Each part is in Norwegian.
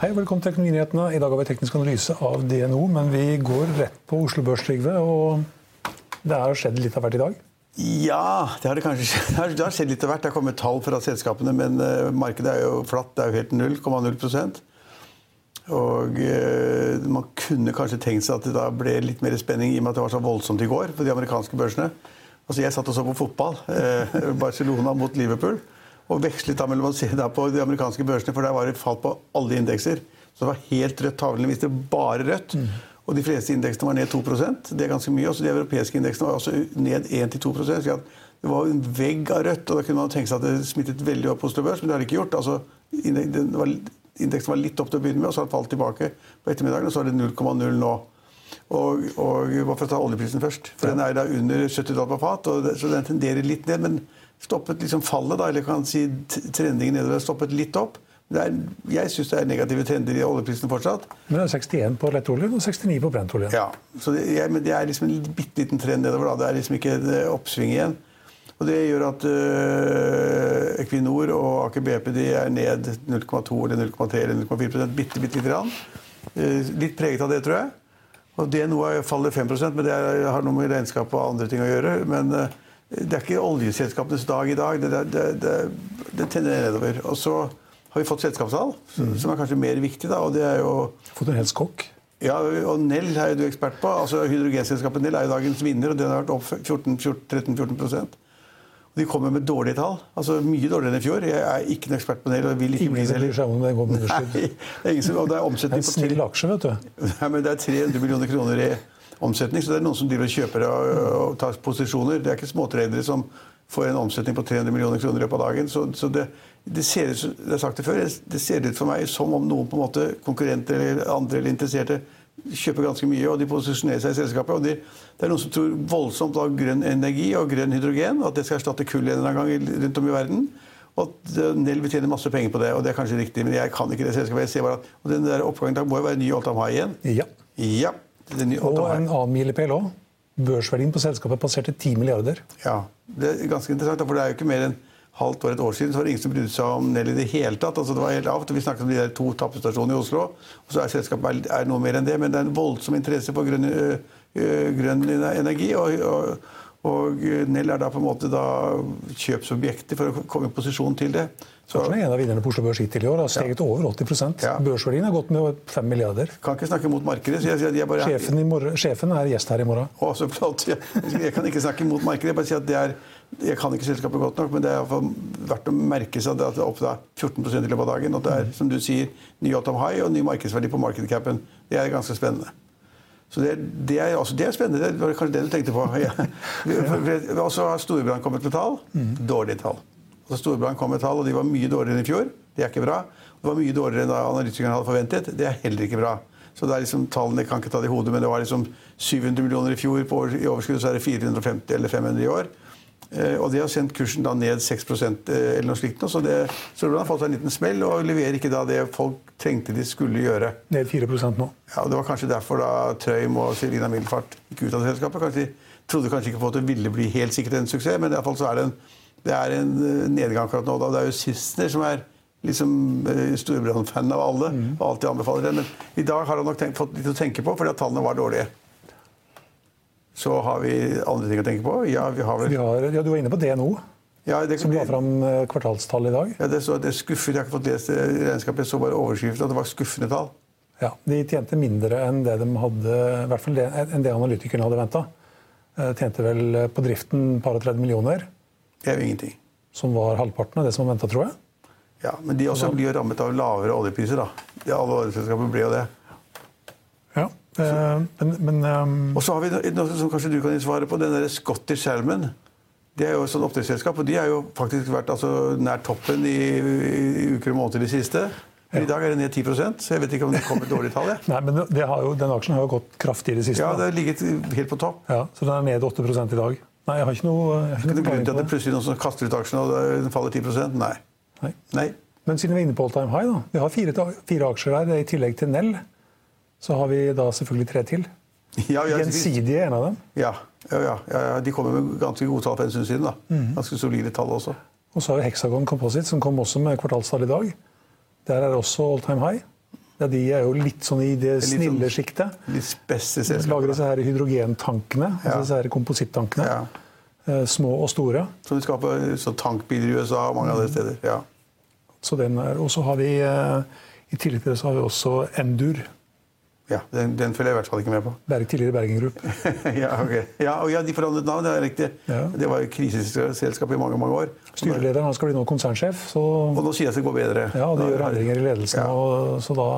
Hei, velkommen til Økonominyhetene. I dag har vi teknisk analyse av DNO, men vi går rett på Oslo Børs, Trygve. Og det har skjedd litt av hvert i dag. Ja, det har det kanskje skjedd. Det har skjedd litt av hvert. Det har kommet tall fra selskapene, men eh, markedet er jo flatt. Det er jo helt 0,0 Og eh, man kunne kanskje tenkt seg at det da ble litt mer spenning i og med at det var så voldsomt i går på de amerikanske børsene. Altså, jeg satt og så på fotball. Eh, Barcelona mot Liverpool. Og vekslet da mellom å se på de amerikanske børsene, for der var det fall på alle indekser. Så det var helt rødt. Tavlene viste bare rødt. Og de fleste indeksene var ned 2% Det er ganske mye. Også de europeiske indeksene var også ned 1-2% så Det var en vegg av rødt. og Da kunne man tenke seg at det smittet veldig opp hos Oslo Børs, men det har det ikke gjort. Altså, indeksen var, indeksen var litt opp til å begynne med, og så har det falt tilbake på ettermiddagen. Og så er det 0,0 nå. Og, og bare for å ta oljeprisen først. For Den er da under 70 dollar på fat, og det, så den tenderer litt ned. Men stoppet liksom fallet, da, eller kan si trendingen nedover, stoppet litt opp. Det er, jeg syns det er negative trender i oljeprisen fortsatt. Men det er 61 på lettoljen og 69 på brentoljen. Ja, så det, jeg, men det er liksom en bitte liten trend nedover. da. Det er liksom ikke eh, oppsving igjen. Og Det gjør at øh, Equinor og Aker BP de er ned 0,2 eller 0,3 eller 0,4 bitte, bitte lite grann. Eh, litt preget av det, tror jeg. Og DNO faller 5% men det har noe med regnskap og andre ting å gjøre. Men øh, det er ikke oljeselskapenes dag i dag. Det, det, det, det tenderer nedover. Og så har vi fått selskapstall, Mm. som er kanskje mer viktig. da, og det er jo Fått en hel skokk. ja, og Nell er jo du ekspert på. altså Hydrogenselskapet Nell er jo dagens vinner, og den har vært opp 13-14 Og De kommer med dårlige tall. altså Mye dårligere enn i fjor. Jeg er ikke noen ekspert på Nell. og vil ikke bli det seg om det går med Nei, det er ingen som, og det er Det er en snill aksje, vet du. Nei, men det er 300 millioner kroner i omsetning, så det er noen som driver og kjøper og, og tar posisjoner. Det er ikke småtradere som får en omsetning på 300 millioner kroner i løpet av dagen. Så, så det, det ser ut det har sagt det før, det ser ut for meg som om noen på en måte konkurrenter eller andre eller interesserte kjøper ganske mye, og de posisjonerer seg i selskapet. og de, Det er noen som tror voldsomt på grønn energi og grønn hydrogen, og at det skal erstatte kull en eller annen gang rundt om i verden. Og at eh, Nell vil tjene masse penger på det, og det er kanskje riktig, men jeg kan ikke det selskapet. jeg ser bare at, og Den der oppgangen da må jo være ny all time high igjen. Ja. Ja, Og en annen milepæl òg. Børsverdien på selskapet passerte 10 milliarder. Ja, Det er ganske interessant, for det er jo ikke mer enn halvt år, et år siden, så var det ingen som brydde seg om Nell i det hele tatt. altså det var helt lavt, Vi snakket om de der to tappestasjonene i Oslo, og så er selskapet er noe mer enn det. Men det er en voldsom interesse for grønn, øh, grønn energi. og, og og Nell er da på en måte da kjøpsobjekter for å komme i posisjon til det. Så Aksjen er en av vinnerne på Oslo Børs hittil i år. Har steget over 80 Ja. Børsverdien har gått med 5 milliarder. kan ikke snakke mot markedet. så jeg, jeg bare... Sjefen, i morgen, sjefen er gjest her i morgen. Å, så flott. Jeg, jeg kan ikke snakke mot markedet. Jeg bare si at det er, jeg kan ikke selskapet godt nok, men det er verdt å merke seg at det er opp da 14 i løpet av dagen. Og det er, som du sier, ny all time high og ny markedsverdi på markedcapen. Det er ganske spennende. Så det, det, er, altså, det er spennende. Det var kanskje det du tenkte på. Ja. Og så har Storebrand kommet med tall. Dårlige tall. Altså, Storebrand kom med tall, og de var mye dårligere enn i fjor. Det er ikke bra. Det var mye dårligere enn analytikerne hadde forventet. Det er heller ikke bra. Så det er liksom, Tallene kan ikke ta det i hodet, men det var liksom 700 millioner i fjor på i overskudd, så er det 450 eller 500 i år. Eh, og det har sendt kursen da ned 6 eh, eller noe slikt. Så det, Storebrand har fått seg en liten smell og leverer ikke da det folk trengte de skulle gjøre. Ned 4% nå. Ja, og Det var kanskje derfor da Trøim og Selina Milfart gikk ut av selskapet. Kanskje de trodde kanskje ikke på at det ville bli helt sikkert en suksess, men i alle fall så er det en, det er en eh, nedgang akkurat nå. Da. Det er jo Sissener som er liksom Storebrand-fan av alle og alltid anbefaler det. Men i dag har han nok tenkt, fått litt å tenke på fordi at tallene var dårlige. Så har vi andre ting å tenke på. Ja, vi har vel Vi har, ja, du var inne på DNO, ja, det, som la fram eh, kvartalstall i dag. ja, det, så, det er skuffet. Jeg har ikke fått lest regnskapet. Jeg så bare overskriften at det var skuffende tall. Ja, De tjente mindre enn det de hadde, i hvert fall det, enn det analytikerne hadde venta. Tjente vel eh, på driften par og 30 millioner, Det er jo ingenting. som var halvparten av det som var venta, tror jeg. Ja, Men de også blir jo rammet av lavere oljepriser. da. De, alle oljeselskaper blir jo det. Ja, eh, men, men um... Og så har vi noe som kanskje du kan gi svaret på. Den der Scottish Salmon. Det er jo et sånt oppdrettsselskap, og de har jo faktisk vært altså, nær toppen i, i uker og måneder i det siste. Men I dag er det ned 10 så jeg vet ikke om det kommer et dårlig tall. Nei, men det har jo, Den aksjen har jo gått kraftig i det siste. Ja, det har ligget helt på topp. Ja, så den er ned 8 i dag. Nei, jeg har ikke noe, jeg har ikke Det er noe grunn til at det plutselig noen som kaster ut aksjen og den faller 10 Nei. Nei. Nei. Men siden vi er inne på all time high, da. Vi har fire, fire aksjer der. I tillegg til Nell så har vi da selvfølgelig tre til. Ja, ja, Gjensidige er en av dem. ja, ja, ja. De kommer med ganske gode tall for en stund siden. da. Mhm. Ganske solide tall også. Og så har vi Hexagon Composite, som kom også med kvartalstall i dag. Der er det også all time high. Ja, de er jo litt sånn i det litt sånn- snille sjiktet. Litt spesse De lager disse her hydrogentankene, Ja. altså disse her komposittankene. Ja. Eh, Små og store. Som de skaper så tankbiler i USA og mange andre steder. Ja. Så den er, og så har vi, eh, i tillegg til det så har vi også Endur. Ja den, den følger jeg i hvert fall ikke med på. Berg, tidligere Bergen Group. ja, ok. Ja, og ja, de forandret navn, det er riktig. Ja. Det var jo kriseselskap i mange mange år. Styrelederen han skal bli nå konsernsjef, så Og nå sier det går bedre. ja, de Da- gjør endringer i ledelsen. Ja. Og, så da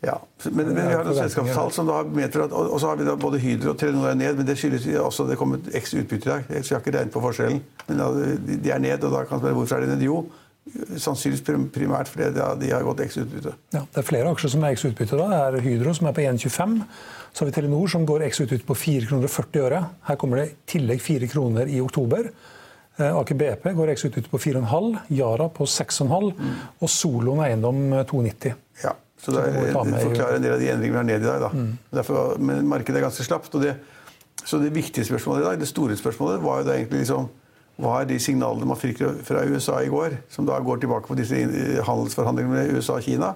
Ja, men, men vi har noen selskapstall som da medfører at Og og så har vi da både Hydro og Telenor er ned, men det skyldes også at det kom et ekstra utbytte i dag. Så jeg har ikke regnet på forskjellen. Men da, de- de er ned, og da kan man spørre hvorfor er de ned? Jo, sannsynligvis primært fordi de har- de har gått X-utbytte. Ja, det er flere aksjer som er X-utbytte. da. Det er Hydro som er på 1,25. Så har vi Telenor som går X-utbytte på 4,40 kroner og 40. Her kommer det i tillegg 4 kroner i oktober. Eh, Aker BP går X-utbytte på 4,5. Yara på 6,5. Og Solon Eiendom eh, 2,90. Ja, så det, Så det forklarer en del av de endringene vi har ned i dag. Da. Derfor, men markedet er ganske slapt. Og det, så det viktige spørsmålet i dag, det store spørsmålet, var jo da egentlig liksom hva er de signalene man fikk fra USA i går, som da går tilbake på disse eh, handelsforhandlingene med USA og Kina?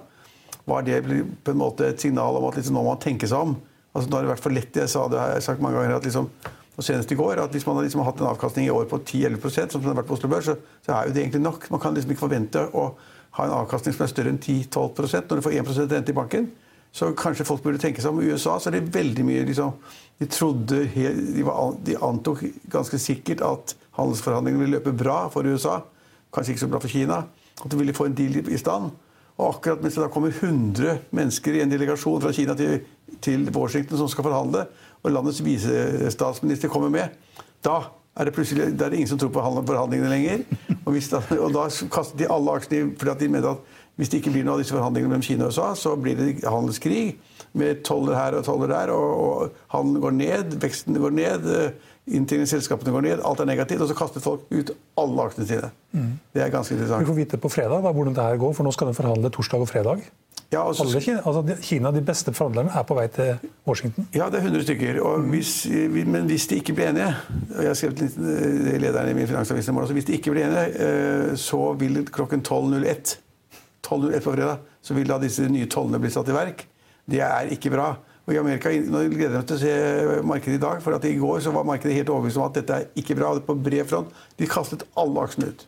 Var det på en måte et signal om at liksom, nå må man tenke seg om? Altså, nå har det vært for lett, jeg sa det har jeg sagt mange ganger, at liksom, og senest i går, at hvis man har liksom hatt en avkastning i år på 10-11% som det har vært på Oslo Børs, så, så er jo det egentlig nok. Man kan liksom ikke forvente å ha en avkastning som er større enn 10-12% når du får 1% rente i banken. Så kanskje folk burde tenke seg om. I USA så er det veldig mye liksom, De trodde de, var, de antok ganske sikkert at handelsforhandlingene ville løpe bra for USA. Kanskje ikke så bra for Kina. At de ville få en deal i- stand. Og akkurat mens det da kommer 100 mennesker i en delegasjon fra Kina til, til Washington som skal forhandle, og landets visestatsminister kommer med, da er det plutselig da er det ingen som tror på forhandlingene lenger. Og, da, og da kastet de alle aksjene fordi de mente at hvis det ikke blir noe av disse forhandlingene mellom Kina og USA, så blir det handelskrig med toller her og toller der, og, og handelen går ned, veksten går ned, eh, inntjeningen i selskapene går ned, alt er negativt, og så kastet folk ut alle aksjene sine. Det er ganske interessant. Vi får vite på fredag da, hvordan det her går, for nå skal de forhandle torsdag og fredag. Ja, og så- Alle Kina, altså de- Kina, de beste forhandlerne, er på vei til Washington. Ja, det er 100 stykker. Og hvis, men hvis de ikke blir enige og Jeg har skrevet litt eh, lederen i min finansavis i morgen, så hvis de ikke blir enige, eh, så vil klokken 12.01 12.01 på fredag, så vil da disse nye tollene bli satt i verk. Det er ikke bra. Og i Amerika, Nå gleder jeg meg til å se markedet i dag, for at i går så var markedet helt overbevist om at dette er ikke bra. På bred front. De kastet alle aksjene ut.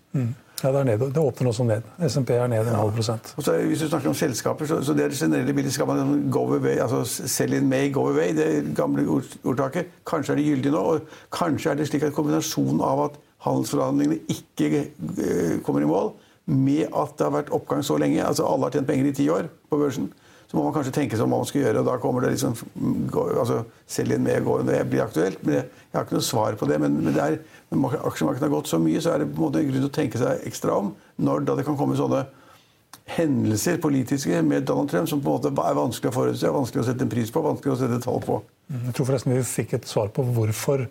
Ja, det, er ned, det åpner også ned. SMP er ned en halv prosent. Og så, hvis du snakker om selskaper, så, så det er det generelle bildet skal man liksom go away, altså sell in May, go away, det gamle ordtaket. Kanskje er det gyldig nå, og kanskje er det slik at kombinasjonen av at handelsforhandlingene ikke eh, kommer i mål, med at det har vært oppgang så lenge, altså alle har tjent penger i ti år på børsen, så må man kanskje tenke seg om hva man skal gjøre, og da kommer det liksom gå, altså, Selg inn med, gå, det blir aktuelt. men jeg, jeg har ikke noe svar på det. Men, men det er, når aksjemarkedet har gått så mye, så er det på en måte grunn til å tenke seg ekstra om når da det kan komme sånne hendelser politiske med Donald Trump som på en måte er vanskelig å forutse, vanskelig å sette en pris på, vanskelig å sette tall på. Jeg tror forresten vi fikk et svar på hvorfor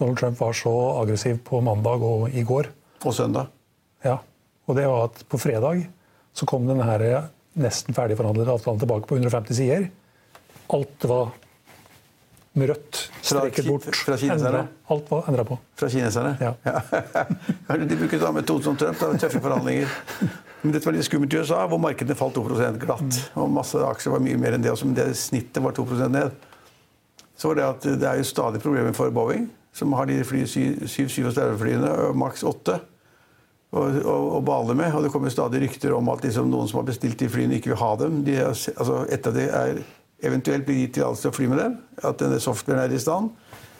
Donald Trump var så aggressiv på mandag og i går. Og søndag. Ja, og det var at på fredag så kom den her nesten ferdigforhandlede avtalen tilbake på 150 sider. Alt var med rødt streket bort. fra kineserne? Alt var endra på. Fra kineserne? Ja. Kanskje de bruker samme metode som Trump? Da, tøffe forhandlinger. Men dette var litt skummelt i USA, hvor markedene falt 2% glatt. Og masse aksjer var mye mer enn det men det snittet var 2 ned. så var det at det er jo stadig problemer for Boeing, som har de fly, 737-flyene, maks 8, og, og, og bale med. Og det kommer stadig rykter om at liksom, noen som har bestilt de flyene, ikke vil ha dem. De, altså, etter det er eventuelt blir gitt tillatelse til å fly med dem, at denne softwaren er i stand,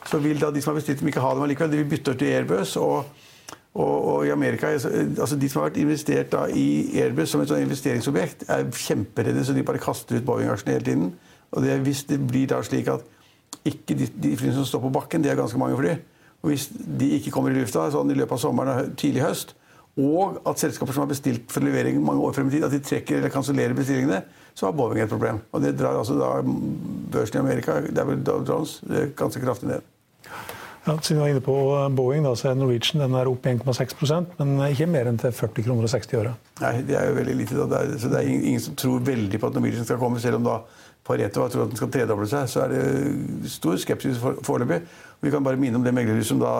så vil da de som har bestilt dem, ikke ha dem allikevel. De vil bytte til Airbus. og og, og, i Amerika, altså De som har vært investert da i Airbus som et sånn investeringsobjekt, er kjemperedde, så de bare kaster ut Boeing-aksjene hele tiden. Og det, Hvis det blir da slik at ikke de, de flyene som står på bakken, det er ganske mange fly, og hvis de ikke kommer i lufta sånn i løpet av sommeren og tidlig høst, og at selskaper som har bestilt for levering mange år frem i tid, at de trekker eller kansellerer bestillingene, så har Boeing et problem. Og det drar altså da børsen i Amerika det er vel Dow Jones, ganske kraftig ned. Ja, siden vi var inne på eh, Boeing, da, så er Norwegian den er opp 1,6 men ikke mer enn til 40 kroner og 60 øre. Nei, det er jo veldig lite. Da. Det er, så det er ingen som tror veldig på at Norwegian skal komme, selv om da Pareto tror at den skal tredoble seg. Så er det stor skepsis foreløpig. Vi kan bare minne om det meglerhuset som da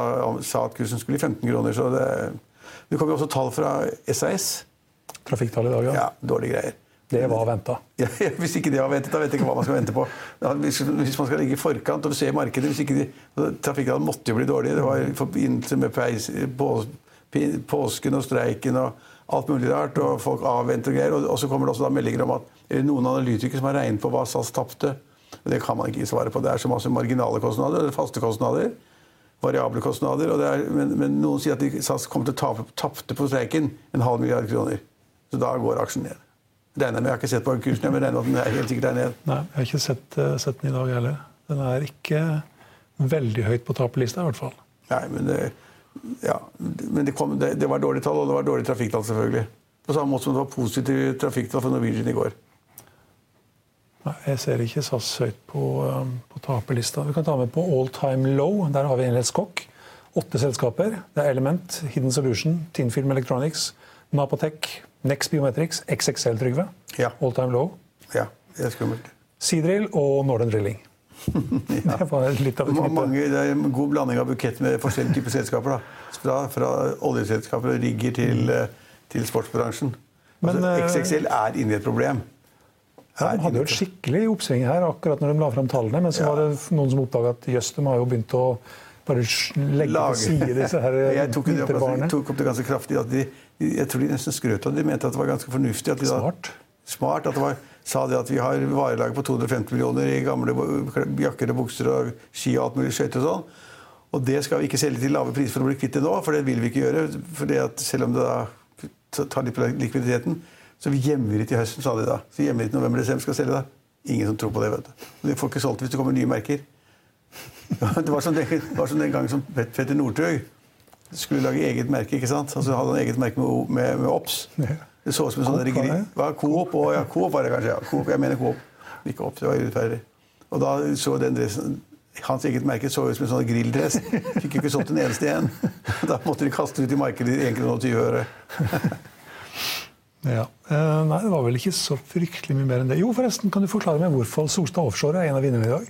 sa at kursen skulle i 15 kroner. så det, det kommer også tall fra SAS. Trafikktall i dag, ja. ja dårlige greier. Det var venta. Ja, hvis ikke det var ventet, da vet jeg ikke hva man skal vente på. Hvis, hvis man skal ligge i forkant og se markedet hvis ikke de, Trafikkene måtte jo bli dårlige. Det var i forbindelse med peis, på, påsken og streiken og alt mulig rart. og Folk avventer og greier. Og, og så kommer det også meldinger om at noen analytikere som har regnet på hva SAS tapte. Det kan man ikke svare på. Det er så masse marginale kostnader, eller faste kostnader. Variable kostnader. Er, men, men, noen sier at SAS kommer til å tape tapte på streiken en halv milliard kroner. Så da går aksjen ned regner med, Jeg har ikke sett på kursen, men regner med at den er helt sikkert der ned. Nei, jeg har ikke sett, uh, sett, den i dag heller. Den er ikke veldig høyt på taperlista i hvert fall. Nei, men det, ja, men det, kom, det, det var dårlige tall, og det var dårlige trafikktall, selvfølgelig. På samme måte som det var positive trafikktall for Norwegian i går. Nei, Jeg ser ikke SAS høyt på, um, på taperlista. Vi kan ta med på all time low. Der har vi en skokk. Åtte selskaper. Det er Element, Hidden Solution, Tinfilm Electronics, Napotech, Next Biometrics, XXL Trygve, ja. All Time Low. Ja, det er skummelt. Seadrill og Northern Drilling. ja. det, var litt av et Mange, det er en god blanding av bukett med forskjellige typer selskaper. Da. Fra, fra oljeselskaper og rigger til, mm. Eh, til sportsbransjen. Men, altså, XXL er inne i et problem. Ja, de hadde jo et skikkelig oppsving her akkurat når de la fram tallene. Men så ja. var det noen som oppdaga at jøss, de har jo begynt å bare legge på til side disse her Jeg tok, tok opp det ganske kraftig. at de jeg tror de nesten skrøt av det. De mente at det var ganske fornuftig. At de smart. Da, smart at det var, sa det at vi har varelager på 250 millioner i gamle jakker og bukser og ski og alt mulig skøyter og sånn. Og det skal vi ikke selge til lave priser for å bli kvitt det nå, for det vil vi ikke gjøre. For det at selv om det da tar litt på likviditeten, så vi gjemmer det til høsten, sa de da. Så gjemmer det til november-desember skal selge da. Ingen som tror på det. vet du. De får ikke solgt hvis det kommer nye merker. Det var som den, var som den gangen som Petter Northug skulle lage eget merke. ikke sant? Altså Hadde han eget merke med, med, med OBS. Det så ut som en sånn grill. Coop og, ja, Coop var det kanskje. ja. Coop, jeg mener Coop. Ikke OBS, det var urettferdig. Og da så den dressen hans eget merke så ut som en sånn grilldress. Fikk jo ikke solgt en eneste en. Da måtte de kaste ut i markedet i 1,20 øre. ja. Eh, nei, det var vel ikke så fryktelig mye mer enn det. Jo, forresten, kan du forklare meg hvorfor Solstad Offshore er en av vinnerne i dag?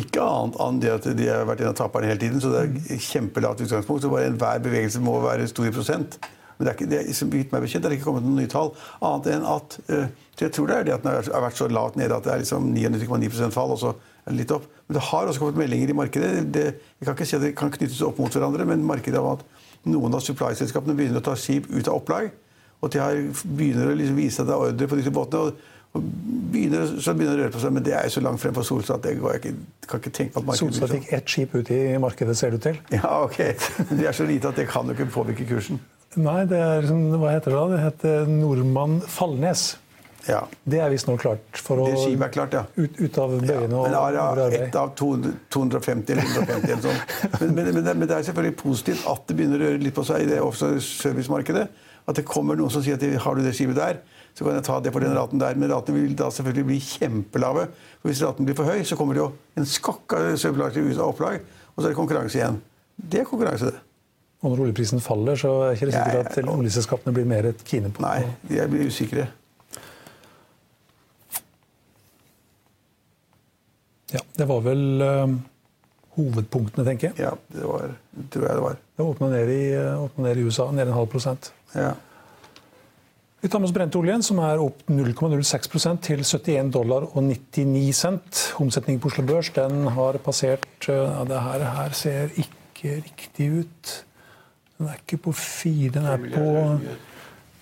Ikke annet enn det at de har vært en av taperne hele tiden. Så det er kjempelavt utgangspunkt. Så bare enhver bevegelse må være stor i prosent. Men det er ikke, det er, meg bekjent, det er ikke kommet noen nye tall. Annet enn at uh, Jeg tror det er det at den har vært så lavt nede at det er liksom 99,9% fall, og så er det litt opp. Men det har også kommet meldinger i markedet. Det, jeg kan ikke si at det kan knyttes opp mot hverandre, men markedet av at noen av supply-selskapene begynner å ta skip ut av opplag. Og de har, begynner å liksom vise at det er ordre på disse båtene. og begynner, så begynner det å røre på seg, men det er jo så langt frem for Solstad at jeg, ikke, kan ikke tenke på at markedet Solstad fikk ett skip ut i markedet, ser du til? Ja, ok. Men det er så lite at det kan jo ikke påvirke kursen. Nei, det er liksom, hva heter det da? Det heter Nordmann Fallnes. Ja. Det er visstnok klart for å klart, ja. Ut, ut av bøyene ja, men ja, Ett av 250 eller 150 eller sånn. Men, men, men, det, men, det, er selvfølgelig positivt at det begynner å røre litt på seg i det servicemarkedet. At det kommer noen som sier at har du det skipet der, så kan jeg ta det for den raten der. Men ratene vil da selvfølgelig bli kjempelave. For hvis raten blir for høy, så kommer det jo en skokk av søppelaktige opplag, og så er det konkurranse igjen. Det er konkurranse, det. Og når oljeprisen faller, så er det ikke sikkert at oljeselskapene blir mer kine på Nei, de blir usikre. Ja, det var vel uh, hovedpunktene, tenker jeg. Ja, det var, tror jeg det var. Det åpna ned, uh, ned i USA, ned en halv prosent. Ja. Vi tar med oss brentoljen, som er opp 0,06% til 71 dollar og 99 cent. Omsetningen på Oslo Børs den har passert ja, Det her, her ser ikke riktig ut. Den er ikke på 4, den er på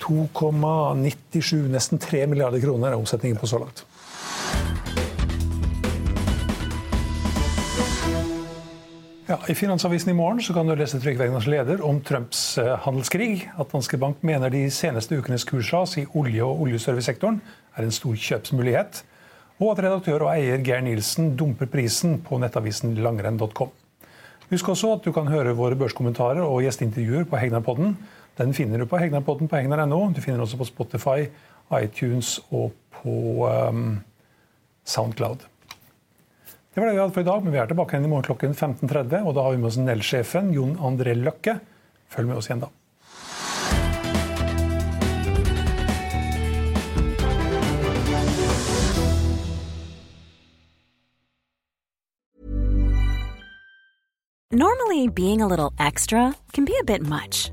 2,97, nesten 3 milliarder kroner er omsetningen på så langt. Ja, I Finansavisen i morgen kan du lese Trygve leder om Trumps eh, handelskrig. At Danske Bank mener de seneste ukenes kursras i olje- og oljeservicesektoren er en stor kjøpsmulighet. Og at redaktør og eier Geir Nielsen dumper prisen på nettavisen langrenn.com. Husk også at du kan høre våre børskommentarer og gjesteintervjuer på Hegnarpodden. Den finner du på Hegnarpodden på hegnar.no. Du finner den også på Spotify, iTunes og på um, Soundcloud. Det var det vi hadde for i dag, men vi er tilbake igjen i morgen klokken 15.30. Og da har vi med oss Nell-sjefen Jon André Løkke. Følg med oss igjen da. Normally, being a little extra can be a bit much.